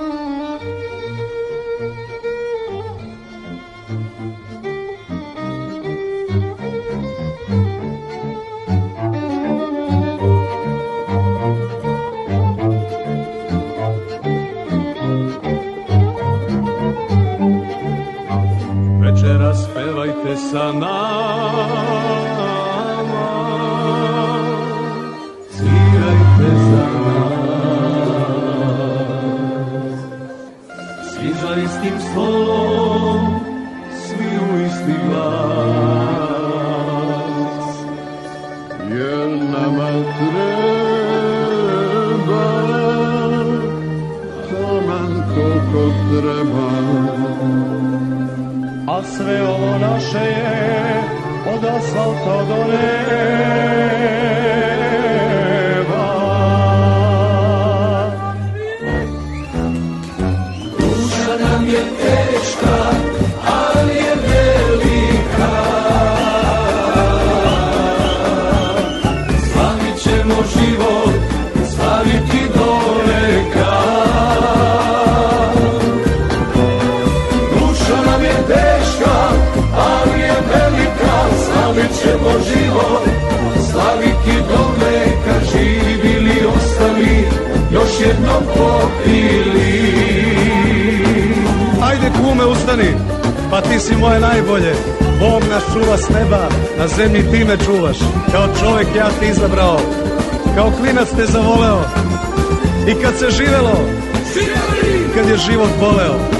Pa ti si moje najbolje. Bog nas čuva s neba, na zemlji ti me čuvaš. Kao čovek ja ti izabrao, kao klinac te zavoleo. I kad se živelo, kad je život boleo.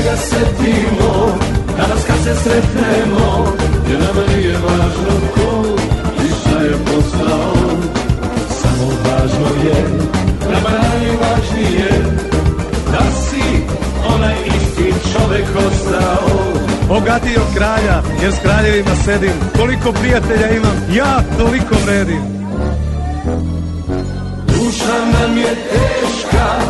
Svega setimo danas kad se sretnemo Jer nama nije važno ko i šta je postao Samo važno je nama najvažnije da si onaj isti čovek ostao Bogatiji od kralja, jer s kraljevima sedim. Koliko prijatelja imam, ja toliko vredim. Duša nam je teška,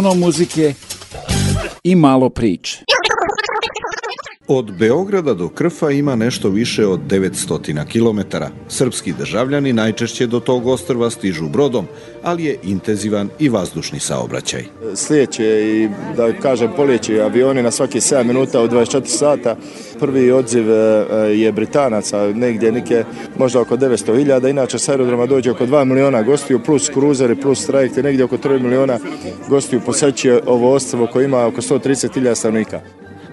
Puno muzike i malo priče. Od Beograda do Krfa ima nešto više od 900 km. Srpski državljani najčešće do tog ostrva stižu brodom, ali je intenzivan i vazdušni saobraćaj. Slijeće i da kažem poljeći avioni na svaki 7 minuta u 24 sata. Prvi odziv e, je Britanaca, negdje neke možda oko 900.000, inače s aerodroma dođe oko 2 miliona gostiju plus kruzeri plus trajekte, negdje oko 3 miliona gostiju posećuje ovo ostrvo koje ima oko 130.000 stanovnika.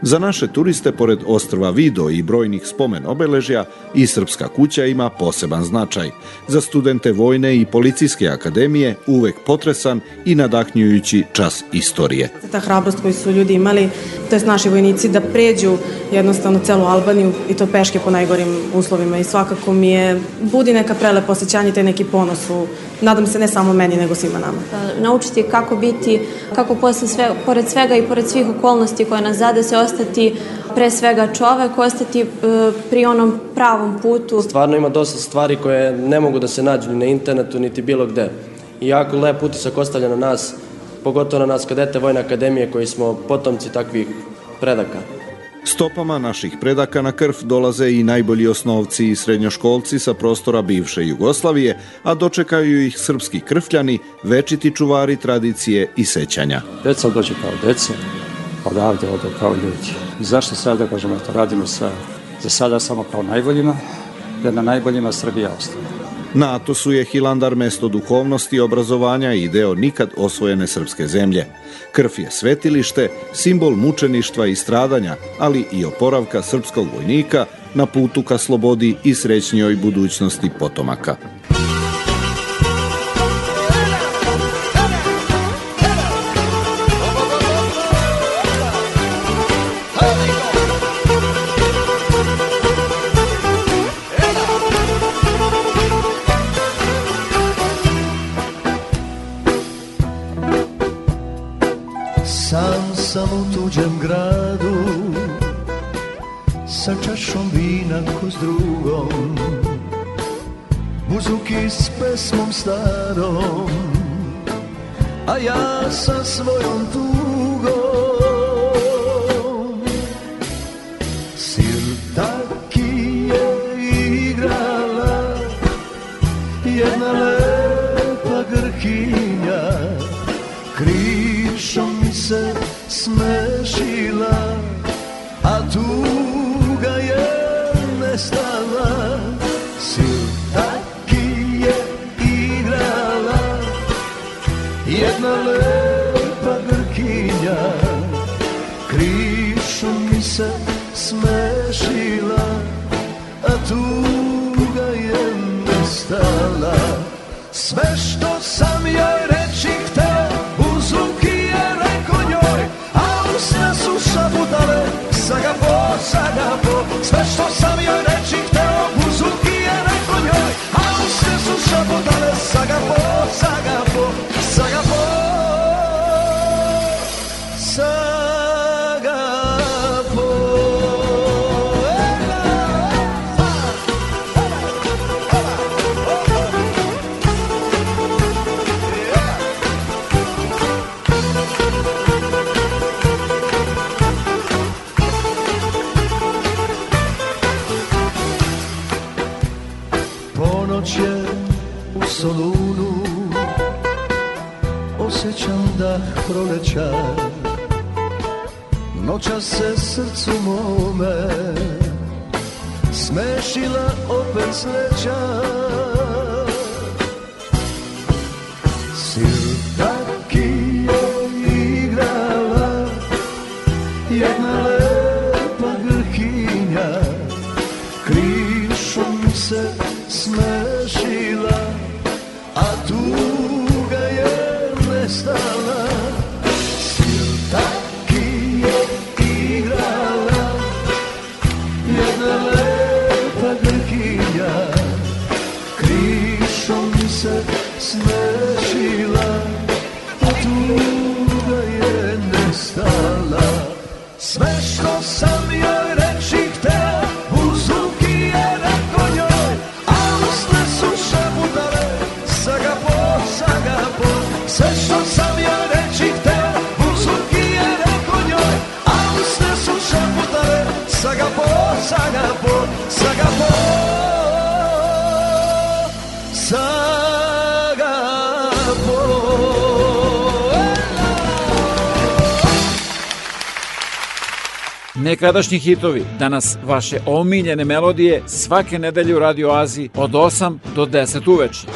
Za naše turiste, pored ostrva Vido i brojnih spomen obeležja, i Srpska kuća ima poseban značaj. Za studente vojne i policijske akademije uvek potresan i nadahnjujući čas istorije. Ta hrabrost koju su ljudi imali, to je naši vojnici, da pređu jednostavno celu Albaniju i to peške po najgorim uslovima i svakako mi je budi neka prelepo osjećanje, taj neki ponos u, nadam se ne samo meni nego svima nama. Naučiti kako biti, kako posle sve, pored svega i pored svih okolnosti koje nas zade se ostati pre svega čovek, ostati e, pri onom pravom putu. Stvarno ima dosta stvari koje ne mogu da se nađu ni na internetu niti bilo gde. I jako lep utisak ostavlja na nas, pogotovo na nas kadete Vojne akademije koji smo potomci takvih predaka. Stopama naših predaka na krv dolaze i najbolji osnovci i srednjoškolci sa prostora bivše Jugoslavije, a dočekaju ih srpski krfljani, večiti čuvari tradicije i sećanja. Deca dođe kao deca, odavde ode kao ljudi. I zašto sada da kažemo, to radimo sa, za sada samo kao najboljima, jer na najboljima Srbija ostaje. Na Atosu je Hilandar mesto duhovnosti, obrazovanja i deo nikad osvojene srpske zemlje. Krv je svetilište, simbol mučeništva i stradanja, ali i oporavka srpskog vojnika na putu ka slobodi i srećnijoj budućnosti potomaka. Sa svojom Nekadašnji hitovi, danas vaše omiljene melodije svake nedelje u Radio Aziji od 8 do 10 uveče.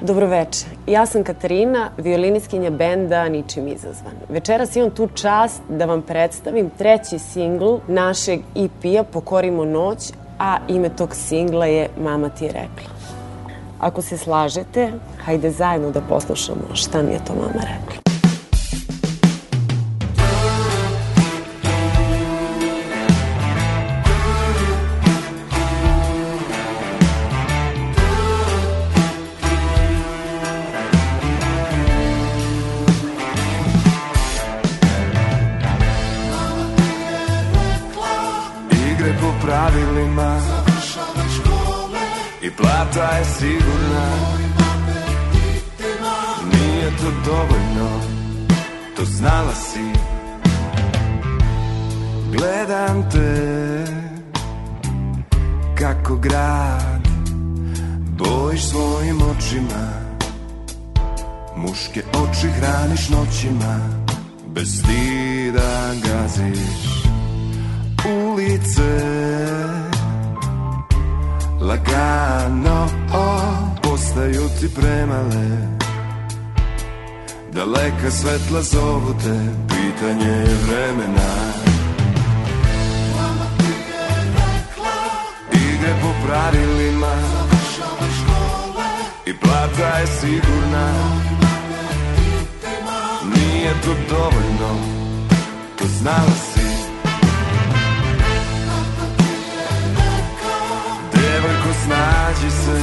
Dobroveče, ja sam Katarina, violiniskinja benda Ničim izazvan. Večeras imam tu čast da vam predstavim treći singl našeg EP-a Pokorimo noć, a ime tog singla je Mama ti je rekla. Ako se slažete, hajde zajedno da poslušamo šta mi je to mama rekla. Plata je sigurna Nije to dovoljno. To znala si. Gledam te. Kako grad Bojiš svojim očima. Muške oči hraniš noćima. Bez stida gaziš ulice Lagano postaju ti premale. Daleka svetla zovu te, pitanje je vremena. Igre po pravilima. I plata je sigurna. Nije to dovoljno, to znala si snađi se.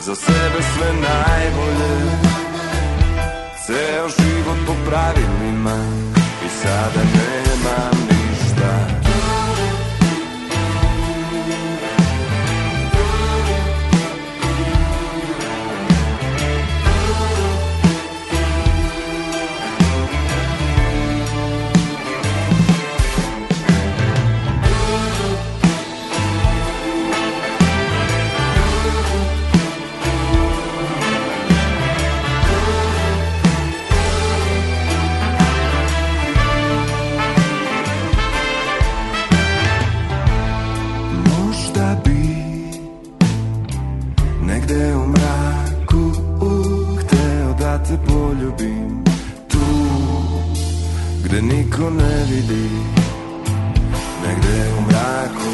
Za sebe sve najbolje. Ceo život po pravilima I sada nemam ništa gde niko ne vidi Negde u mraku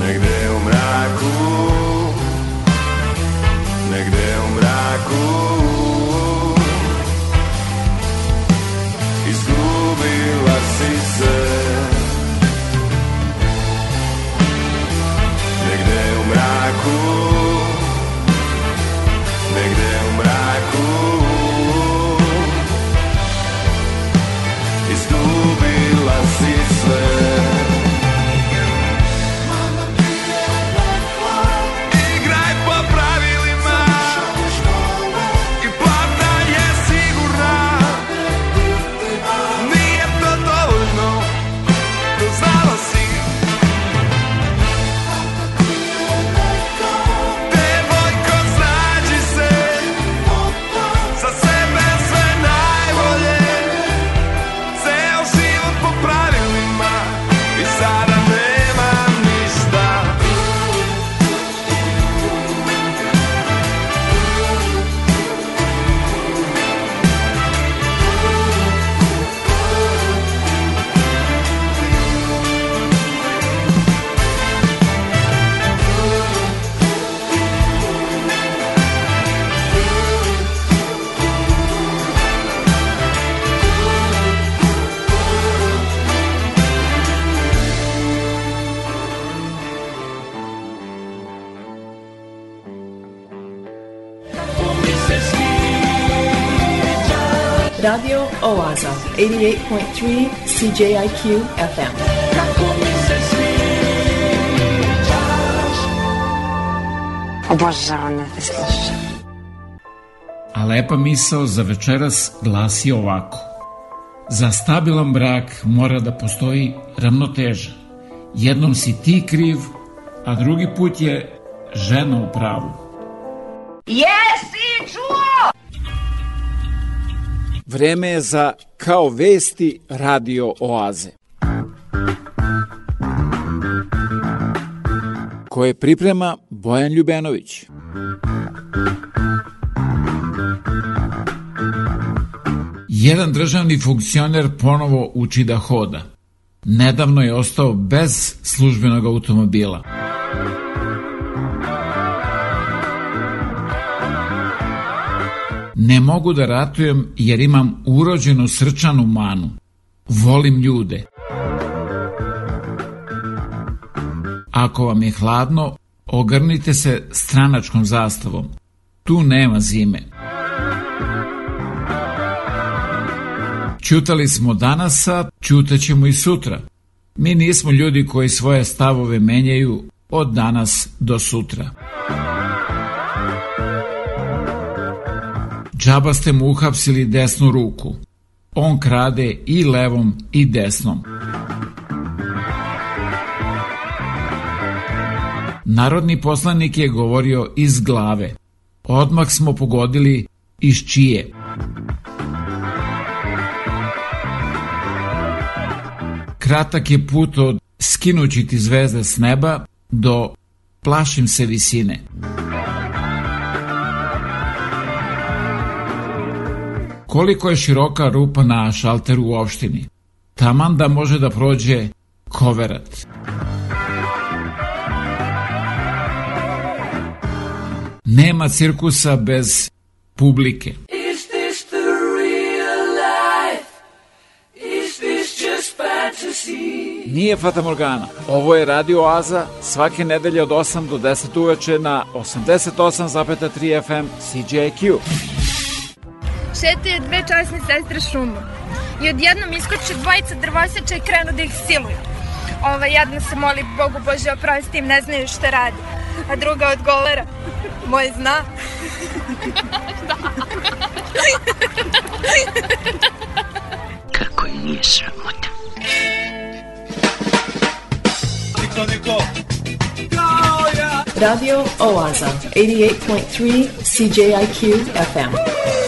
Negde u mraku Negde u mraku Izgubila si se. Negde u mraku Negde u mraku 88.3 CJIQ FM. Obožavam da te slušam. A lepa misao za večeras glasi ovako. Za stabilan brak mora da postoji ravnoteža. Jednom si ti kriv, a drugi put je žena u pravu. Jesi čuo? Vreme je za Kao vesti radio oaze. koje priprema Bojan Ljubenović. Jedan državni funkcioner ponovo uči da hoda. Nedavno je ostao bez službenog automobila. Ne mogu da ratujem jer imam urođenu srčanu manu. Volim ljude. Ako vam je hladno, ogrnite se stranačkom zastavom. Tu nema zime. Ćutali smo danas, a ćutaćemo i sutra. Mi nismo ljudi koji svoje stavove menjaju od danas do sutra. Džaba ste mu uhapsili desnu ruku. On krade i levom i desnom. Narodni poslanik je govorio iz glave. Odmah smo pogodili iz čije. Kratak je put od skinući ti zvezde s neba do plašim se visine. Koliko je široka rupa na šalteru u opštini? Taman da može da prođe koverat. Nema cirkusa bez publike. Is this the real life? Is this just fantasy? Nije Fata Morgana. Ovo je Radio Oaza svake nedelje od 8 do 10 uveče na 88,3 FM CJQ. Šetaju dve časne sestre šumom i odjednom iskoče dvojica drvoseća i krenu da ih siluju. Ova jedna se moli Bogu Bože oprosti im, ne znaju šta radi. A druga odgovara, moj zna. Kako je nije sramota. Niko, niko. Radio Oaza, 88.3 CJIQ FM.